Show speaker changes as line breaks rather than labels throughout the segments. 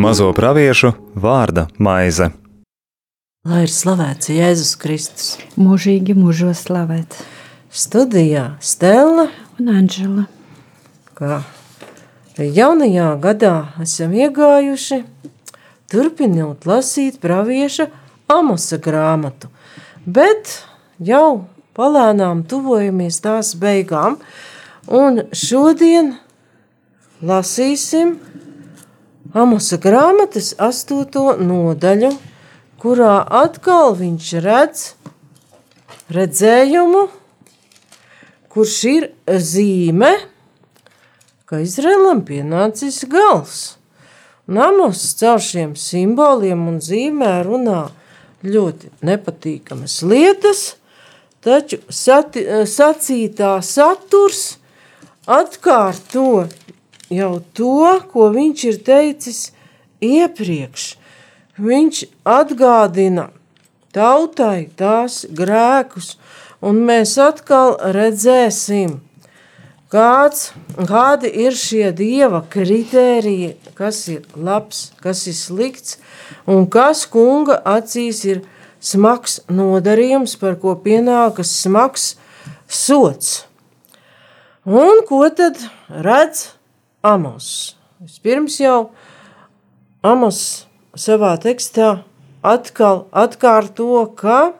Mazo praviešu vārda maize.
Lai ir slavēts Jēzus Kristus.
Mūžīgi mūžos slavēts.
Studijā Stela
un Anģela.
Kā jaunajā gadā esam iegājuši, turpinot lasīt pravieša Amosa grāmatu, bet jau palēnām tuvojamies tās beigām, un šodien lasīsim Amosa grāmatas astoto nodaļu, kurā atkal viņš redz redzējumu, kurš ir zīme, ka Izraēlam pienācis gals. Namos caur šiem simboliem un zīmē runā ļoti nepatīkamas lietas, taču sati, sacītā saturs atkārto jau to, ko viņš ir teicis iepriekš. Viņš atgādina tautai tās grēkus, un mēs atkal redzēsim, kāds, kādi ir šie dieva kritēriji, kas ir labs, kas ir slikts, un kas kunga acīs ir smags nodarījums, par ko pienākas smags sots. Un ko tad redz Amos? Vispirms jau Amos savā tekstā atkal atkārto, ka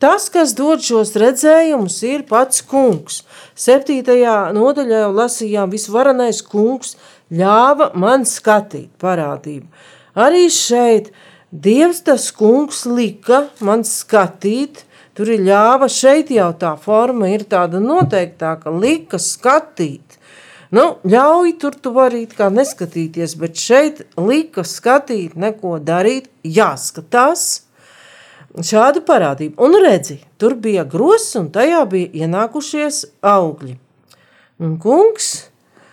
tas, kas dod šos redzējumus, ir pats kungs. Septītajā nodaļā jau lasījām, visvarenais kungs ļāva man skatīt parādību. Arī šeit Dievs tas kungs lika man skatīt, tur ir ļāva, šeit jau tā forma ir tāda noteiktāka, lika skatīt. Nu, ļauj tur tu vari kā neskatīties, bet šeit lika skatīt, neko darīt, jāskatās. Šāda parādība. Un redzi, tur bija gross un tajā bija ienākušies augļi. Un kungs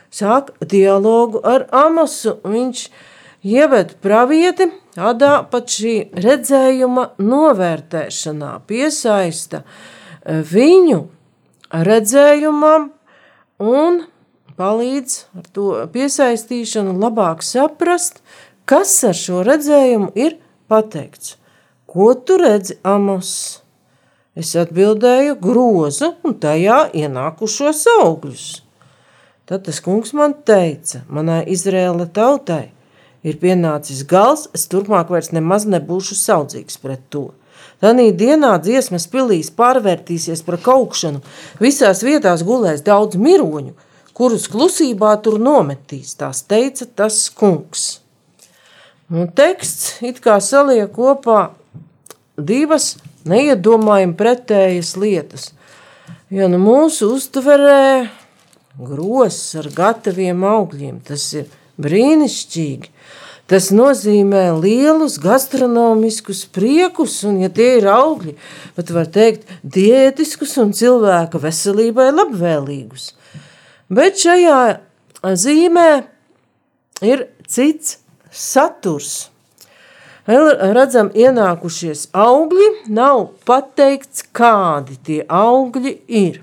sāk dialogu ar Amosu. Viņš ieved pravieti tādā pat šī redzējuma novērtēšanā, piesaista viņu redzējumam un palīdz ar to piesaistīšanu labāk saprast, kas ar šo redzējumu ir pateikts. Ko tu redzi, Amos? Es atbildēju grozu un tajā ienākušos augļus. Tad tas kungs man teica, manai Izrēla tautai, ir pienācis gals, es turpmāk vairs nemaz nebūšu saudzīgs pret to. Tanī dienā dziesmas pilīs pārvērtīsies par kaukšanu, visās vietās gulēs daudz miroņu, kurus klusībā tur nometīs, tās teica tas kungs. Un teksts it kā saliek kopā divas neiedomājami pretējas lietas, jo nu mūsu uztverē gross ar gataviem augļiem, tas ir brīnišķīgi, Tas nozīmē lielus gastronomiskus priekus, un, ja tie ir augļi, tad var teikt, diētiskus un cilvēka veselībai labvēlīgus. Bet šajā zīmē ir cits saturs. Redzam, ienākušies augļi, nav pateikts, kādi tie augļi ir.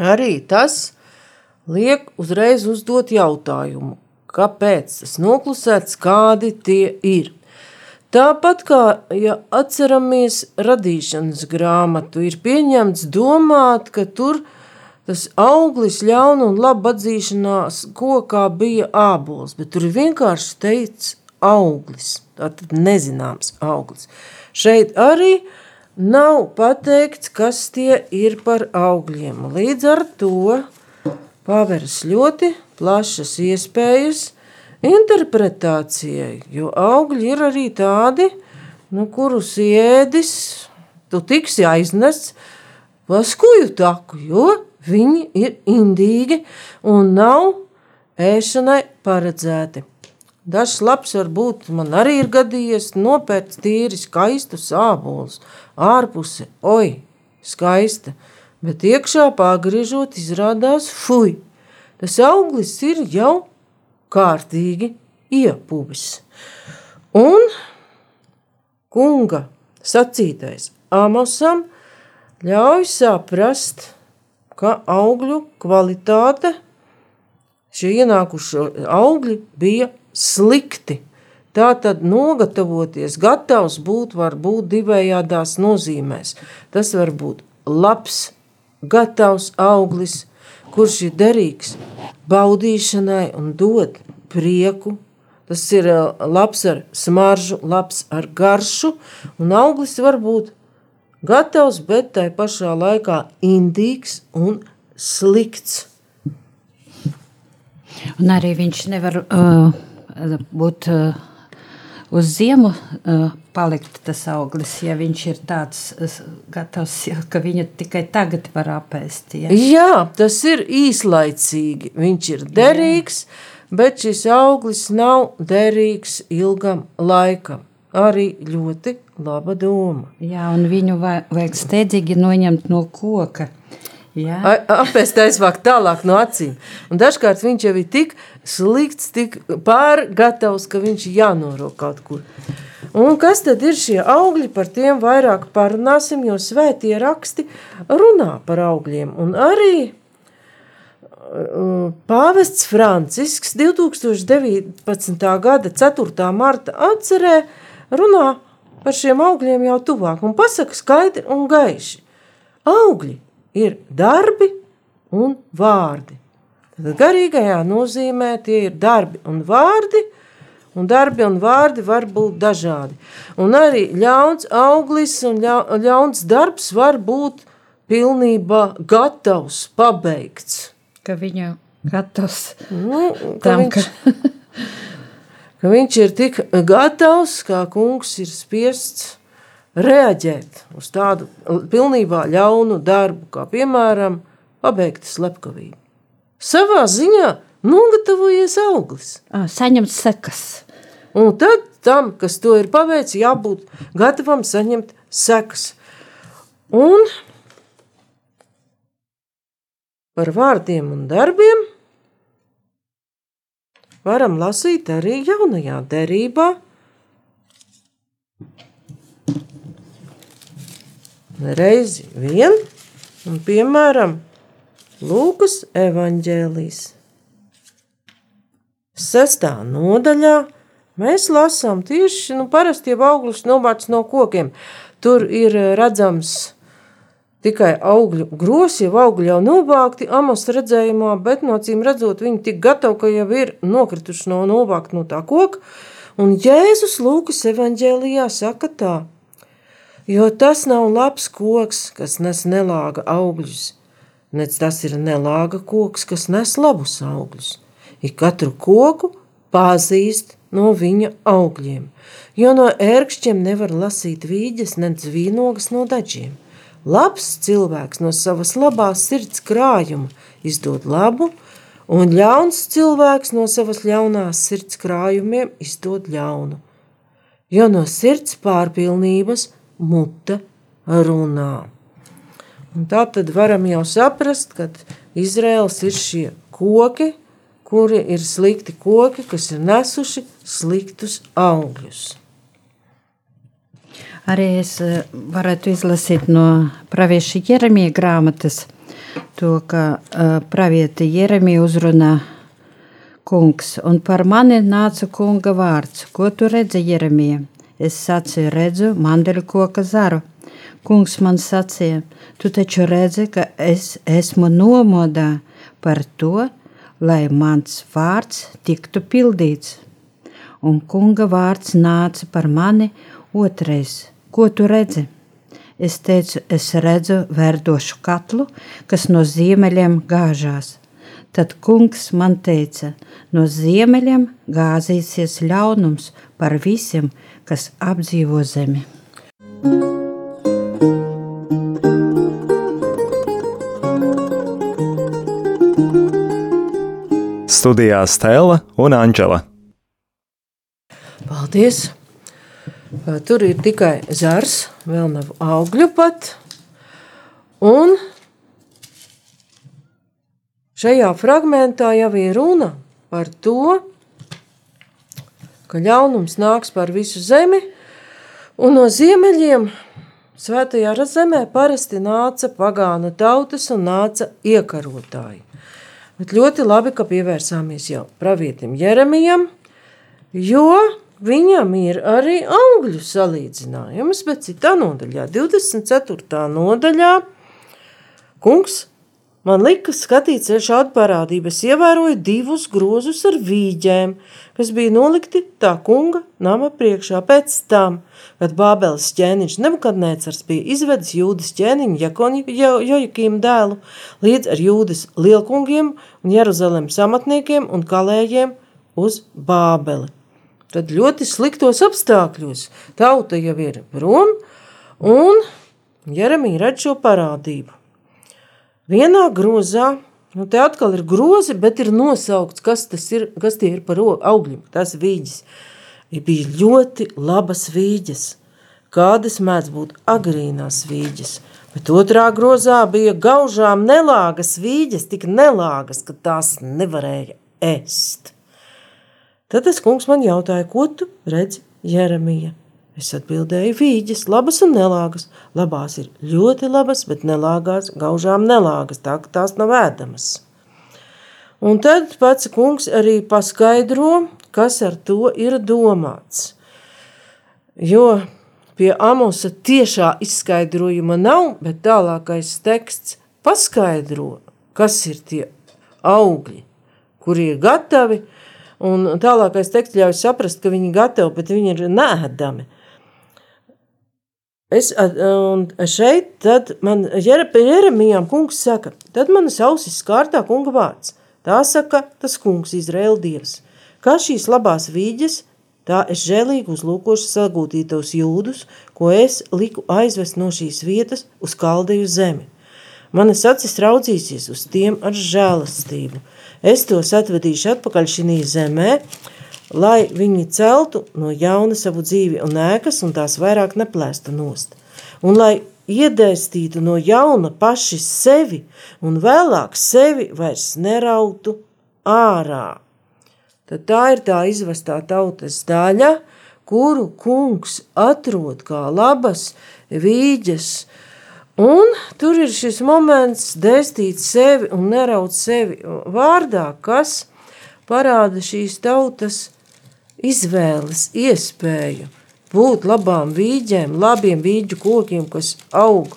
Arī tas liek uzreiz uzdot jautājumu, kāpēc tas noklusēts, kādi tie ir. Tāpat kā, ja atceramies radīšanas grāmatu, ir pieņemts domāt, ka tur tas auglis ļauna un laba atzīšanās kokā bija ābols, bet tur ir vienkārši teikts auglis, tātad nezināms auglis. Šeit arī nav pateikts, kas tie ir par augļiem. Līdz ar to paveras ļoti plašas iespējas interpretācijai, jo augļi ir arī tādi, nu, kurus ēdis, tu tiksi aiznests pa skuju taku, jo Viņi ir indīgi un nav ēšanai paredzēti. Dažs labs var būt, man arī ir gadījies nopērts tīri skaistu sābolus, ārpuse, oi, skaista, bet iekšā pagriežot izrādās fuj. Tas auglis ir jau kārtīgi iepuvis. Un kunga sacītais Amosam ļauj saprast, ka augļu kvalitāte, šie ienākušie augļi bija slikti. Tā tad nogatavoties, gatavs būt, var būt divējādās nozīmēs. Tas var būt labs, gatavs auglis, kurš ir derīgs baudīšanai un dod prieku. Tas ir uh, labs ar smaržu, labs ar garšu, un auglis var būt gatavs, bet tai pašā laikā indīgs un slikts.
Un arī viņš nevar uh, būt uh, uz ziemu, uh, palikt tas auglis, ja viņš ir tāds gatavs, ka viņu tikai tagad var apēst. Ja?
Jā, tas ir īslaicīgi. Viņš ir derīgs, bet šis auglis nav derīgs ilgam laikam. Arī ļoti laba doma.
Jā, un viņu va- vajag steidzīgi noņemt no koka.
Apēst aizvākt tālāk no acīm. Un dažkārt viņš jau ir tik slikts, tik pārgatavs, ka viņš ir jānorok kaut kur. Un kas tad ir šie augļi? Par tiem vairāk parunāsim, jo svētie raksti runā par augļiem. Un arī uh, Pāvests Francisks 2019. gada 4. marta atcerē runā par šiem augļiem jau tuvāk un pasaka skaidri un gaiši. Augļi ir darbi un vārdi. Tad garīgajā nozīmē tie ir darbi un vārdi, un darbi un vārdi var būt dažādi. Un arī ļauns auglis un ļau- ļauns darbs var būt pilnībā gatavs, pabeigts.
ka viņu gatavs
Nu, ka,
tam,
viņš,
ka
ka viņš ir tik gatavs, kā kungs ir spiests reaģēt uz tādu pilnībā ļaunu darbu, kā piemēram pabeigta slepkavība. Savā ziņā nogatavojies auglis.
saņemt sekas.
Un tad tam, kas to ir paveicis, jābūt gatavam saņemt sekas. Un par vārdiem un darbiem varam lasīt arī jaunajā derībā. Reizi vien, un piemēram, Lūkas evaņģēlijas. Sestā nodaļā mēs lasām tieši nu, parasti jau augļus novāc no kokiem. Tur ir eh, redzams tikai augļu grosi, jau augļi jau novākti amos redzējumā, bet no cīm redzot, viņi tik gatavi, ka jau ir nokrituši no novākt no tā koka. Un Jēzus Lūkas evaņģēlijā saka tā, jo tas nav labs koks, kas nes nelāga augļus, nec tas ir nelāga koks, kas nes labus augļus. Ik katru koku pazīst no viņa augļiem, jo no ērkšķiem nevar lasīt vīģes, nec vīnogas no daļiem. Labs cilvēks no savas labās sirds krājuma izdod labu, un ļauns cilvēks no savas ļaunās sirds krājumiem izdod ļaunu. Jo no sirds pārpilnības mute runā. Un tā tad varam jau saprast, ka Izraels ir šie koki, kuri ir slikti koki, kas ir nesuši sliktus augļus.
Arī es eh, varētu izlasīt no pravieša Jeremija grāmatas to, ka uh, pravieti Jeremija uzrunā kungs, un par mani nāca kunga vārds. Ko tu redzi, Jeremija? Es sacīju, redzu mandeļu koka zaru. Kungs man sacīja, tu taču redzi, ka es esmu nomodā par to, lai mans vārds tiktu pildīts. Un kunga vārds nāca par mani otrais. Ko tu redzi? Es teicu, es redzu verdošu katlu, kas no ziemeļiem gāžās. Tad kungs man teica, no ziemeļiem gāzīsies ļaunums par visiem, kas apdzīvo zemi.
Studijā Stela un Anģela.
Paldies! Tur ir tikai zars, vēl nav augļu pat. Un šajā fragmentā jau ir runa par to, ka ļaunums nāks par visu zemi, un no ziemeļiem svētajā zemē parasti nāca pagānu tautas un nāca iekarotāji. Bet ļoti labi, ka pievērsāmies jau pravietim Jeremijam, jo viņam ir arī augļu salīdzinājums, bet citā nodaļā, 24. nodaļā, kungs Man lika skatīt parādību. Es ievēroju divus grozus ar vīģēm, kas bija nolikti tā kunga nama priekšā pēc tam, kad Bābeles ķēniņš Nebukadnēcars bija izvedis Jūdas ķēniņu Jakoņu Jojakim dēlu līdz ar Jūdas lielkungiem un Jeruzalemes amatniekiem un kalējiem uz Bābeli. Tad ļoti sliktos apstākļos tauta jau ir prom un Jeremija redz šo parādību. Vienā grozā, nu te atkal ir grozi, bet ir nosaukts, kas tas ir, kas tie ir par augļiem, tas vīģis. Ir bija ļoti labas vīģes, kādas mēdz būt agrīnās vīģes, bet otrā grozā bija gaužām nelāgas vīģes, tik nelāgas, ka tās nevarēja ēst. Tad tas kungs man jautāja, ko tu redzi Jeremija? Es atbildēju, vīģis, labas un nelāgas. Labās ir ļoti labas, bet nelāgās, gaužām nelāgas, tā ka tās nav ēdamas. Un tad pats kungs arī paskaidro, kas ar to ir domāts. Jo pie Amosa tiešā izskaidrojuma nav, bet tālākais teksts paskaidro, kas ir tie augļi, kuri ir gatavi, un tālākais teksts ļauj saprast, ka viņi ir gatavi, bet viņi ir nēdami. Es, un šeit tad man Jeremijām kungs saka, tad manas ausis skārtā kunga vārds. Tā saka tas kungs, Izraēla dievs. Kā šīs labās vīģes, tā es žēlīgi uzlūkošu sagūtītos jūdus, ko es liku aizvest no šīs vietas uz kaldeju zemi. Manas acis raudzīsies uz tiem ar žēlastību. Es tos atvedīšu atpakaļ šī zemē, lai viņi celtu no jauna savu dzīvi un ēkas un tās vairāk neplēstu nost. Un lai iedēstītu no jauna paši sevi un vēlāk sevi vairs nerautu ārā. Tad tā ir tā izvestā tautas daļa, kuru kungs atrod kā labas vīģes, un tur ir šis moments dēstīt sevi un neraut sevi vārdā, kas parāda šīs tautas izvēles iespēju būt labām vīģēm, labiem vīģu kokiem, kas aug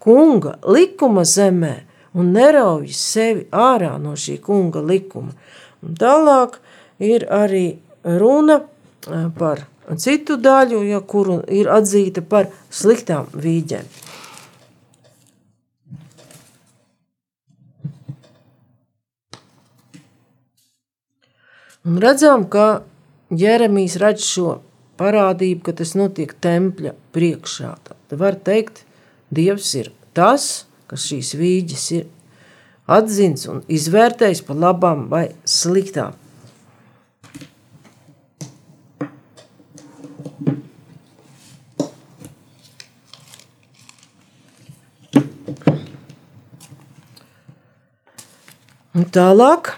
kunga likuma zemē un nerauj sevi ārā no šī kunga likuma. Un tālāk ir arī runa par citu daļu, ja, kuru ir atzīta par sliktām vīģēm. Un redzam, ka Jeremijs redz šo parādību, ka tas notiek tempļa priekšā. Tad var teikt, Dievs ir tas, kas šīs vīģes ir atzins un izvērtējis par labām vai sliktām. Un tālāk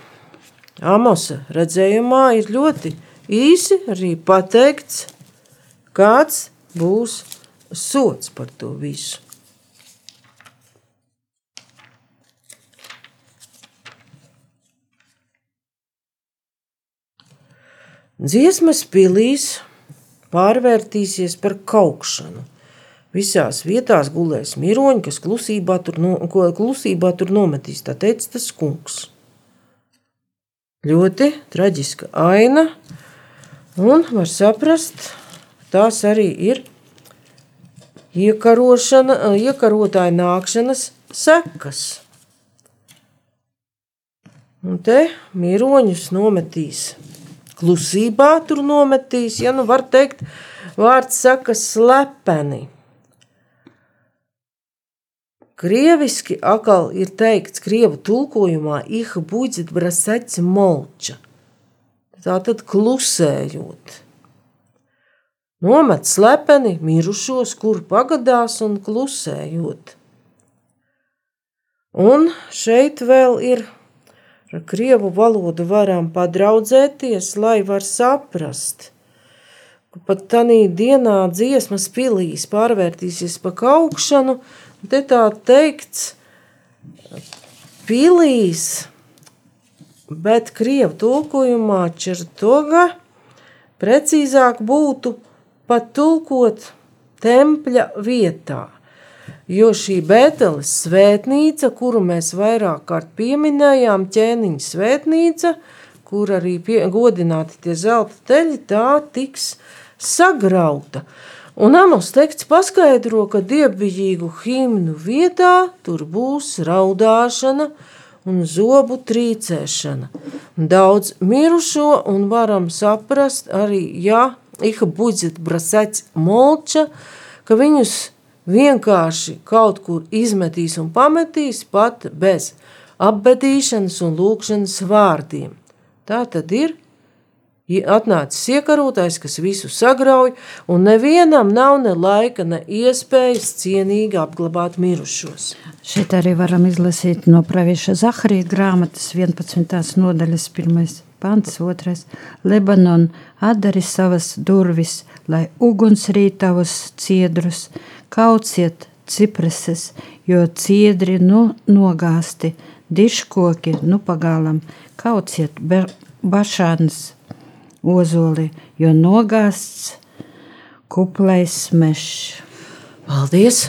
Amosa redzējumā ir ļoti īsi arī pateikts, kāds būs sots par to visu. Dziesmas pilīs pārvērtīsies par kaukšanu. Visās vietās gulēs miroņi, kas klusībā tur, no, klusībā tur nometīs, tā teica tas kungs. Ļoti traģiska aina, Un var saprast, tās arī ir iekarotāja nākšanas sekas. Un te miroņus nometīs. Klusībā tur nometīs, ja nu var teikt, vārds saka slepeni. Krieviski atkal ir teikts, krievu tulkojumā, iha budzit brasets molča – tā tad klusējot. Nomet slepeni mirušos, kur pagadās un klusējot. Un šeit vēl ir ar krievu valodu varam padraudzēties, lai var saprast, ka pat tādā dienā dziesmas pilīs pārvērtīsies pa kaukšanu, te tā teikts, pilīs, bet krievu tulkojumā čertoga precīzāk būtu pat tulkot tempļa vietā. Jo šī Bēteles svētnīca, kuru mēs vairāk kārt pieminējām, ķēniņa svētnīca, kur arī pie, godināti tie zelta teļi, tā tiks sagrauta. Un Amos teksts paskaidro, ka dievbijīgu himnu vietā tur būs raudāšana un zobu trīcēšana. Daudz mirušo un varam saprast arī, ja их будет бросать молча, ka viņus vienkārši kaut kur izmetīs un pametīs pat bez apbedīšanas un lūkšanas vārdiem. Tā tad ir atnācis iekarotais, kas visu sagrauj, un nevienam nav ne laika, ne iespējas cienīgi apglabāt mirušos.
Šeit arī varam izlasīt no pravieša Zaharija grāmatas 11. nodaļas 1. pants, 2. Lebanon atdari savas durvis, lai uguns rīt tavus ciedrus, kauciet cipreses, jo ciedri nu nogāsti, diškoki nu pagalam, kauciet bašānas ozoli, jo nogāsts kuplais mešs.
Paldies!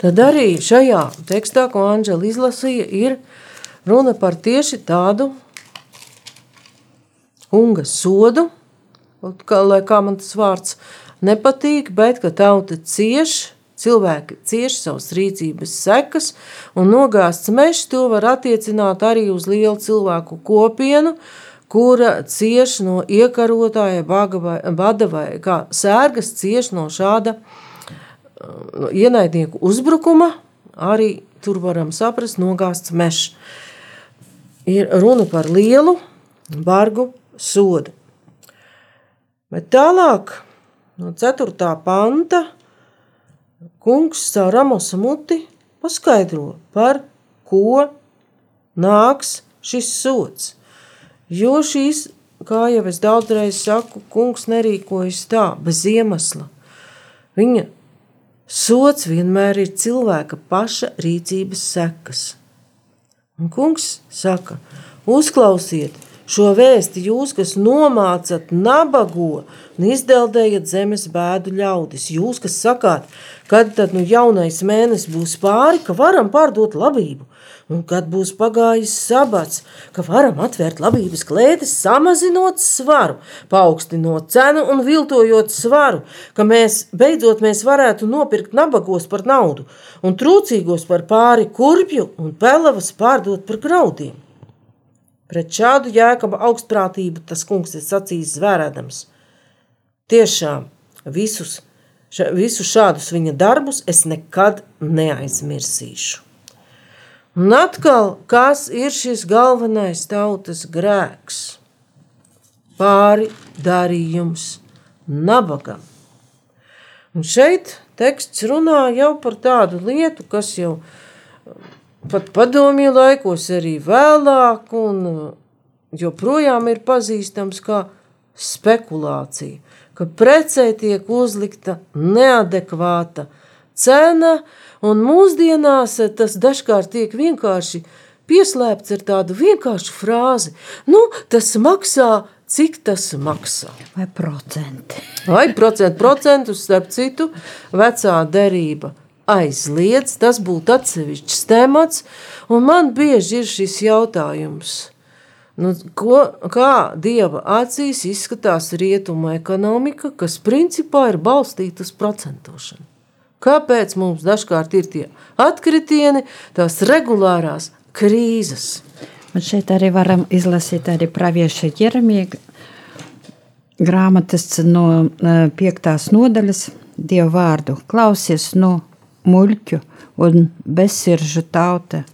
Tad arī šajā tekstā, ko Anģela izlasīja, ir runa par tieši tādu kunga sodu, kā, lai kā man tas vārds nepatīk, bet ka tauta cieš, cilvēki cieš savas rīcības sekas, un nogāsts mešs to var attiecināt arī uz lielu cilvēku kopienu, kura cieš no iekarotāja vada vai kā sērgas cieš no šāda uh, ienaidnieku uzbrukuma, arī tur varam saprast nogāsts mešs. Ir runa par lielu, bargu sodu. Bet tālāk no 4. panta kungs caur Ramosa muti paskaidro, par ko nāks šis sots. Jo šīs, kā jau es daudzreiz saku, kungs nerīkojas tā, bez iemesla. Viņa sots vienmēr ir cilvēka paša rīcības sekas. Un kungs saka, uzklausiet, Šo vēsti jūs, kas nomācat nabago un izdeldējat zemes bēdu ļaudis, jūs, kas sakāt, kad tad nu jaunais mēnesis būs pāri, ka varam pārdot labību, un kad būs pagājis sabats, ka varam atvērt labības klētis, samazinot svaru, paaugstinot cenu un viltojot svaru, ka mēs beidzot mēs varētu nopirkt nabagos par naudu un trūcīgos par pāri kurpju un pelavas pārdot par graudiem. Pret šādu jēkaba augstprātību tas kungs ir sacījis zvērēdams. Tiešām visus, ša, visus šādus viņa darbus es nekad neaizmirsīšu. Un atkal, kas ir šis galvenais tautas grēks? Pāri darījums nabagam. Un šeit teksts runā jau par tādu lietu, kas jau pat padomju laikos, arī vēlāk, un uh, joprojām ir pazīstams kā spekulācija, ka precē tiek uzlikta neadekvāta cena, un mūsdienās uh, tas dažkārt tiek vienkārši pieslēpts ar tādu vienkāršu frāzi. Nu, tas maksā, cik tas maksā.
Vai procenti.
Vai procentu, procentus, starp citu, vecā derība aizliedz, tas būtu atsevišķs temats, un man bieži ir šis jautājums, nu, ko, kā Dieva acīs izskatās rietuma ekonomika, kas principā ir balstīta uz procentošanu. Kāpēc mums dažkārt ir tie atkritieni, tās regulārās krīzes?
Un šeit arī varam izlasīt arī pravieša Jeremija grāmatas no eh, piektās nodaļas Dievu vārdu. Klausies no muļķu un bezsiržu tauta.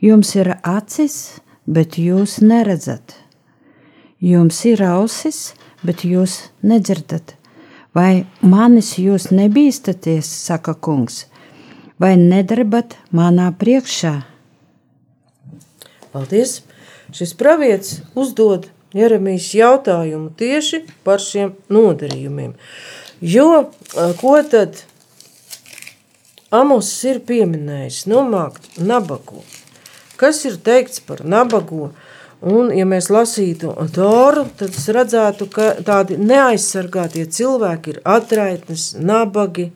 Jums ir acis, bet jūs neredzat. Jums ir ausis, bet jūs nedzirdat. Vai manis jūs nebīstaties, saka kungs, vai nedarbat manā priekšā?
Paldies! Šis pravietis uzdod Jeremijas jautājumu tieši par šiem nodarījumiem. Jo, ko tad Amos ir pieminējis? Nomākt nabago. Kas ir teikts par nabago? Un, ja mēs lasītu Toru, tad es redzētu, ka tādi neaizsargātie cilvēki ir atraitnes, nabagi.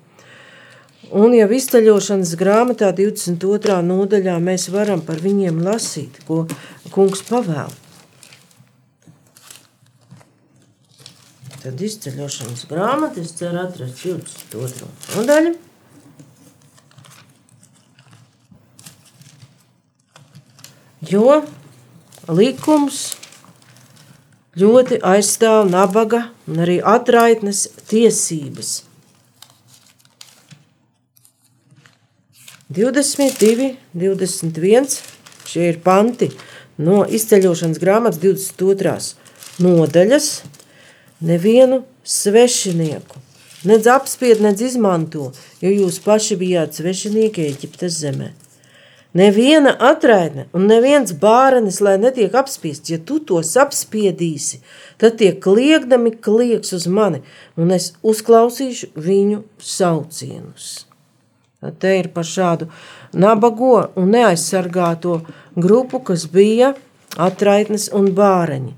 Un jau izceļošanas grāmatā 22. nodaļā mēs varam par viņiem lasīt, ko kungs pavēl. Tad izceļošanas grāmata, es ceru atrast 22. nodaļu. Jo likums ļoti aizstāv nabaga un arī atraitnes tiesības. 22, 21, šie ir panti no izceļošanas grāmatas 22. nodaļas. Nevienu svešinieku, nedz apspied, nedz izmanto, jo jūs paši bijāt svešinieki Eģiptes zemē. Neviena atraitne un neviens bārenis, lai netiek apspiests, ja tu tos apspiedīsi, tad tie kliegdami klieks uz mani, un es uzklausīšu viņu saucienus. Te ir par šādu nabago un neaizsargāto grupu, kas bija atraitnes un bāreņi.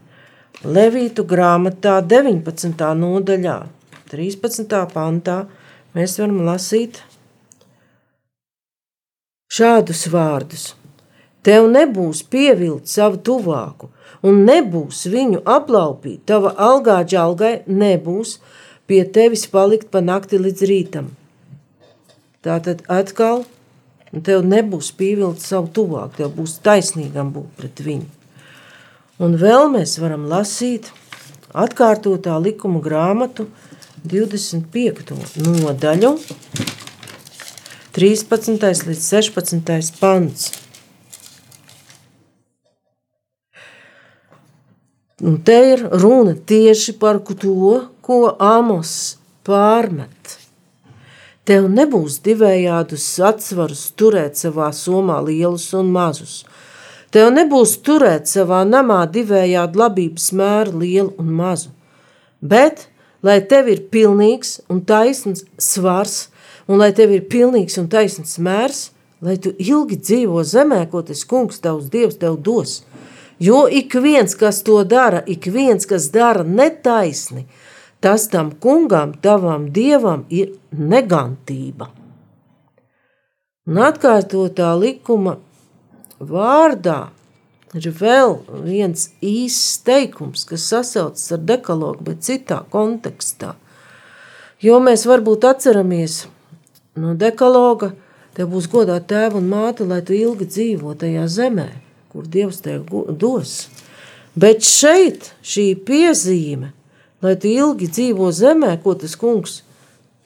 Levītu grāmatā 19. nodaļā, 13. pantā, mēs varam lasīt šādus vārdus. Tev nebūs pievilkt savu tuvāku, un nebūs viņu aplaupīt. Tava algā džalgai nebūs pie tevis palikt pa nakti līdz rītam. Tā tad atkal tev nebūs pievilkt savu tuvāku, tev būs taisnīgam būt pret viņu. Un vēl mēs varam lasīt atkārtotā likuma grāmatu 25. nodaļu, 13. līdz 16. pants. Un te ir runa tieši par to, ko Amos pārmet. Tev nebūs divējādus atsvarus turēt savā somā lielus un mazus. Tev nebūs turēt savā namā divējādu labības mēru lielu un mazu. Bet, lai tev ir pilnīgs un taisns svars, un lai tev ir pilnīgs un taisns mērs, lai tu ilgi dzīvo zemē, ko tas kungs tavs dievs tev dos. Jo ik viens, kas to dara, ik viens, kas dara netaisni, tas tam kungam, tavam dievam ir negantība. Un atkārtotā likuma vārdā ir vēl viens īsts teikums, kas sasaucas ar dekalogu, bet citā kontekstā. Jo mēs varbūt atceramies no dekaloga, tev būs godā tēva un māte, lai tu ilgi dzīvo tajā zemē, kur Dievs tev dos. Bet šeit šī piezīme, lai tu ilgi dzīvo zemē, ko tas kungs,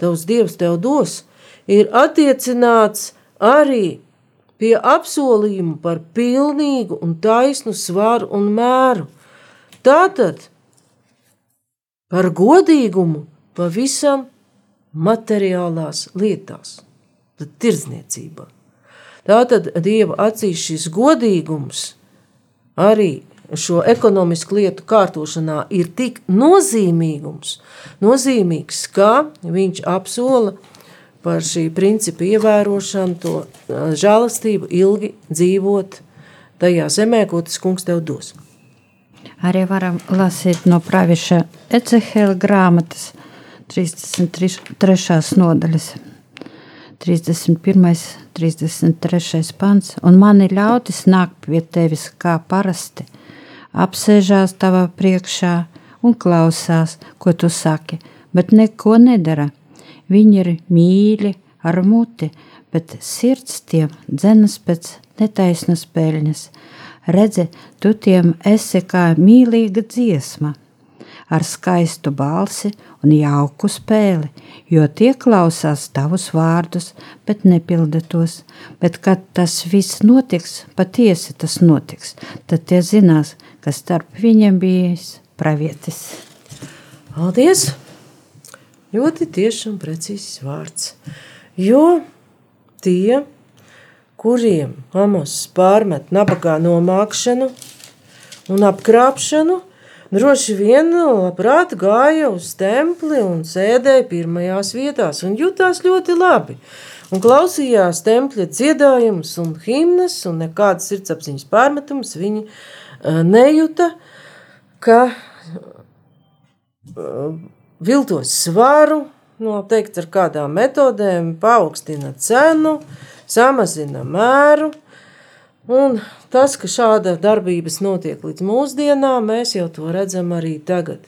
tavs Dievs tev dos, ir attiecināts arī pie apsolījuma par pilnīgu un taisnu svaru un mēru. Tātad par godīgumu pavisam materiālās lietās, tad tirdzniecībā. Tātad Dieva acīs šis godīgums arī šo ekonomisku lietu kārtošanā ir tik nozīmīgums, nozīmīgs, ka viņš apsola par šī principa ievērošanu, to žēlastību ilgi dzīvot tajā zemē, ko tas kungs tev dos.
Arī varam lasīt no praviša Ecehela grāmatas 33. nodaļas. 31. 33. pants, un mani ļautis nāk pie tevis kā parasti, apsēžās tavā priekšā un klausās, ko tu saki, bet neko nedara. Viņi ir mīļi ar muti, bet sirds tiem dzenas pēc netaisnas peļņas. Redzi, tu tiem esi kā mīlīga dziesma ar skaistu balsi un jauku spēli, jo tie klausās tavus vārdus, bet nepilda tos. Bet, kad tas viss notiks, patiesi tas notiks, tad tie zinās, ka starp viņiem bijis pravietis.
Paldies! Ļoti tieši un precīzs vārds. Jo tie, kuriem Amos pārmet nabagā nomākšanu un apkrāpšanu, droši vien labprāt gāja uz templi un sēdēja pirmajās vietās un jutās ļoti labi. Un klausījās tempļa dziedājumus un himnas, un nekādas sirdsapziņas pārmetumus viņi uh, nejuta, ka uh, viltos svaru, noteikti ar kādām metodēm, paaugstina cenu, samazina mēru, un tas, ka šāda darbības notiek līdz mūsdienām, mēs jau to redzam arī tagad.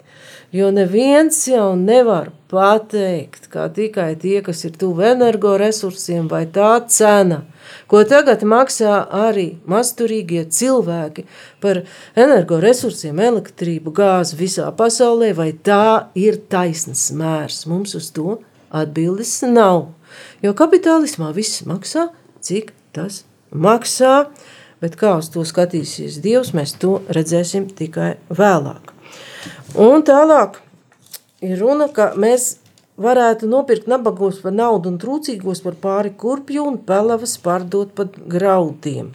Jo neviens jau nevar pateikt, kā tikai tie, kas ir tuvu energoresursiem, vai tā cena, ko tagad maksā arī masturīgie cilvēki par energoresursiem, elektrību, gāzi visā pasaulē, vai tā ir taisnas mērs. Mums uz to atbildes nav. Jo kapitālismā viss maksā, cik tas maksā, bet kā uz to skatīsies Dievs, mēs to redzēsim tikai vēlāk. Un tālāk ir runa, ka mēs varētu nopirkt nabagos par naudu un trūcīgos par pāri kurpju un pelavas pārdot pat graudiem.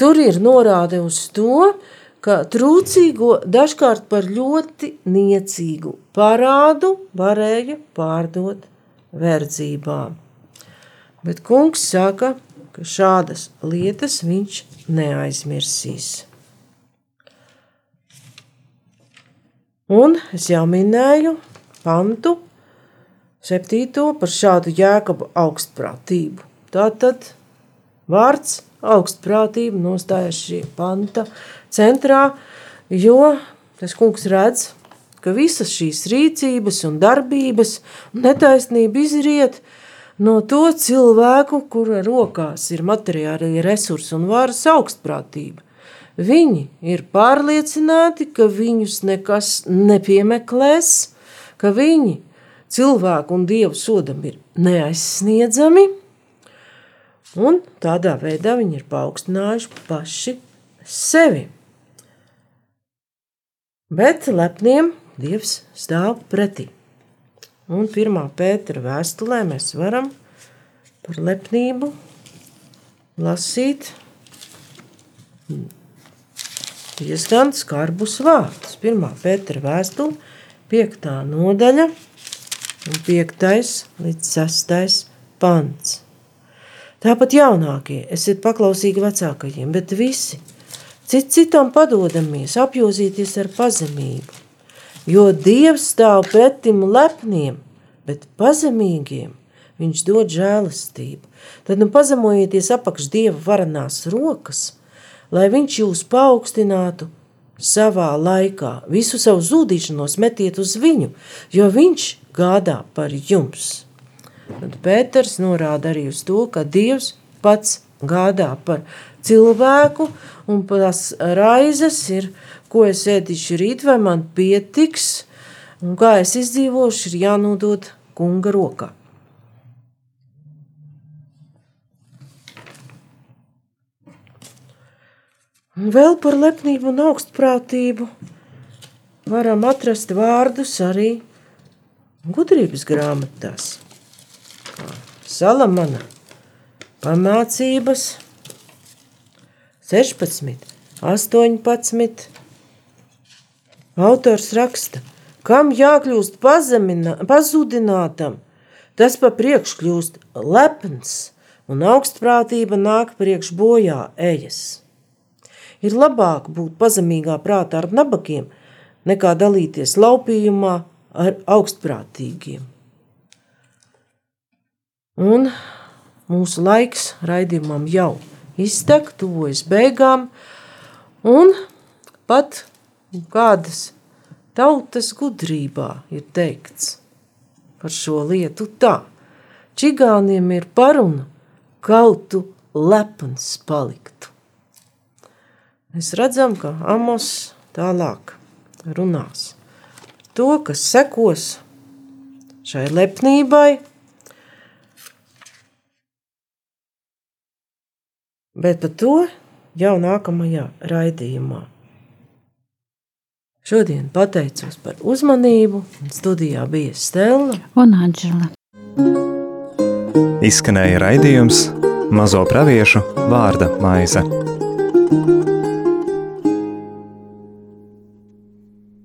Tur ir norāde uz to, ka trūcīgo dažkārt par ļoti niecīgu parādu varēja pārdot verdzībā. Bet kungs saka, ka šādas lietas viņš neaizmirsīs. Un es jau minēju pantu septīto par šādu jēkabu augstprātību. Tātad vārds augstprātība nostājas šī panta centrā, jo tas kungs redz, ka visas šīs rīcības un darbības un netaisnība izriet no no to cilvēku, kura rokās ir materiālie resursi un varas augstprātība. Viņi ir pārliecināti, ka viņus nekas nepiemeklēs, ka viņi cilvēku un dievu sodam ir neaizsniedzami, un tādā veidā viņi ir paaugstinājuši paši sevi. Bet lepniem dievs stāv pretī. Un pirmā pētera vēstulē mēs varam par lepnību lasīt diezgan skarbus vārdus. Pirmā pētera vēstule, piektā nodaļa un piektais līdz sestais pants. Tāpat jaunākie, esiet paklausīgi vecākajiem, bet visi, cit citam padodamies, apjozīties ar pazemību, jo Dievs stāv pretim lepniem, bet pazemīgiem viņš dod žēlastību. Tad nu pazemojieties apakš Dieva varanās rokas, lai viņš jūs paaugstinātu savā laikā. Visu savu zudīšanos metiet uz viņu, jo viņš gādā par jums. Tad Pēters norāda arī uz to, ka Dievs pats gādā par cilvēku, un tās raizes ir ko es ēdīšu rīt, vai man pietiks, un kā es izdzīvošu, ir jānodod kunga rokā. Un vēl par lepnību un augstprātību varam atrast vārdus arī gudrības grāmatās. Salamana pamācības 16, 18, Autors raksta, kam jākļūst pazemina, pazudinātam, tas pa priekš kļūst lepns, un augstprātība nāk priekš bojā ejas. Ir labāk būt pazemīgā prātā ar nabagiem, nekā dalīties laupījumā ar augstprātīgiem. Un mūsu laiks raidījumam jau iztek, tuvojas beigām, un pat kādas tautas gudrībā ir teikts par šo lietu tā. Čigāniem ir paruna, kautu lepns paliktu. Mēs redzam, ka Amos tālāk runās. To, kas sekos šai lepnībai, bet par to jau nākamajā raidījumā. Šodien pateicos par uzmanību, studijā bija Stela
un Anģela.
Izskanēja raidījums Mazo praviešu vārda maize.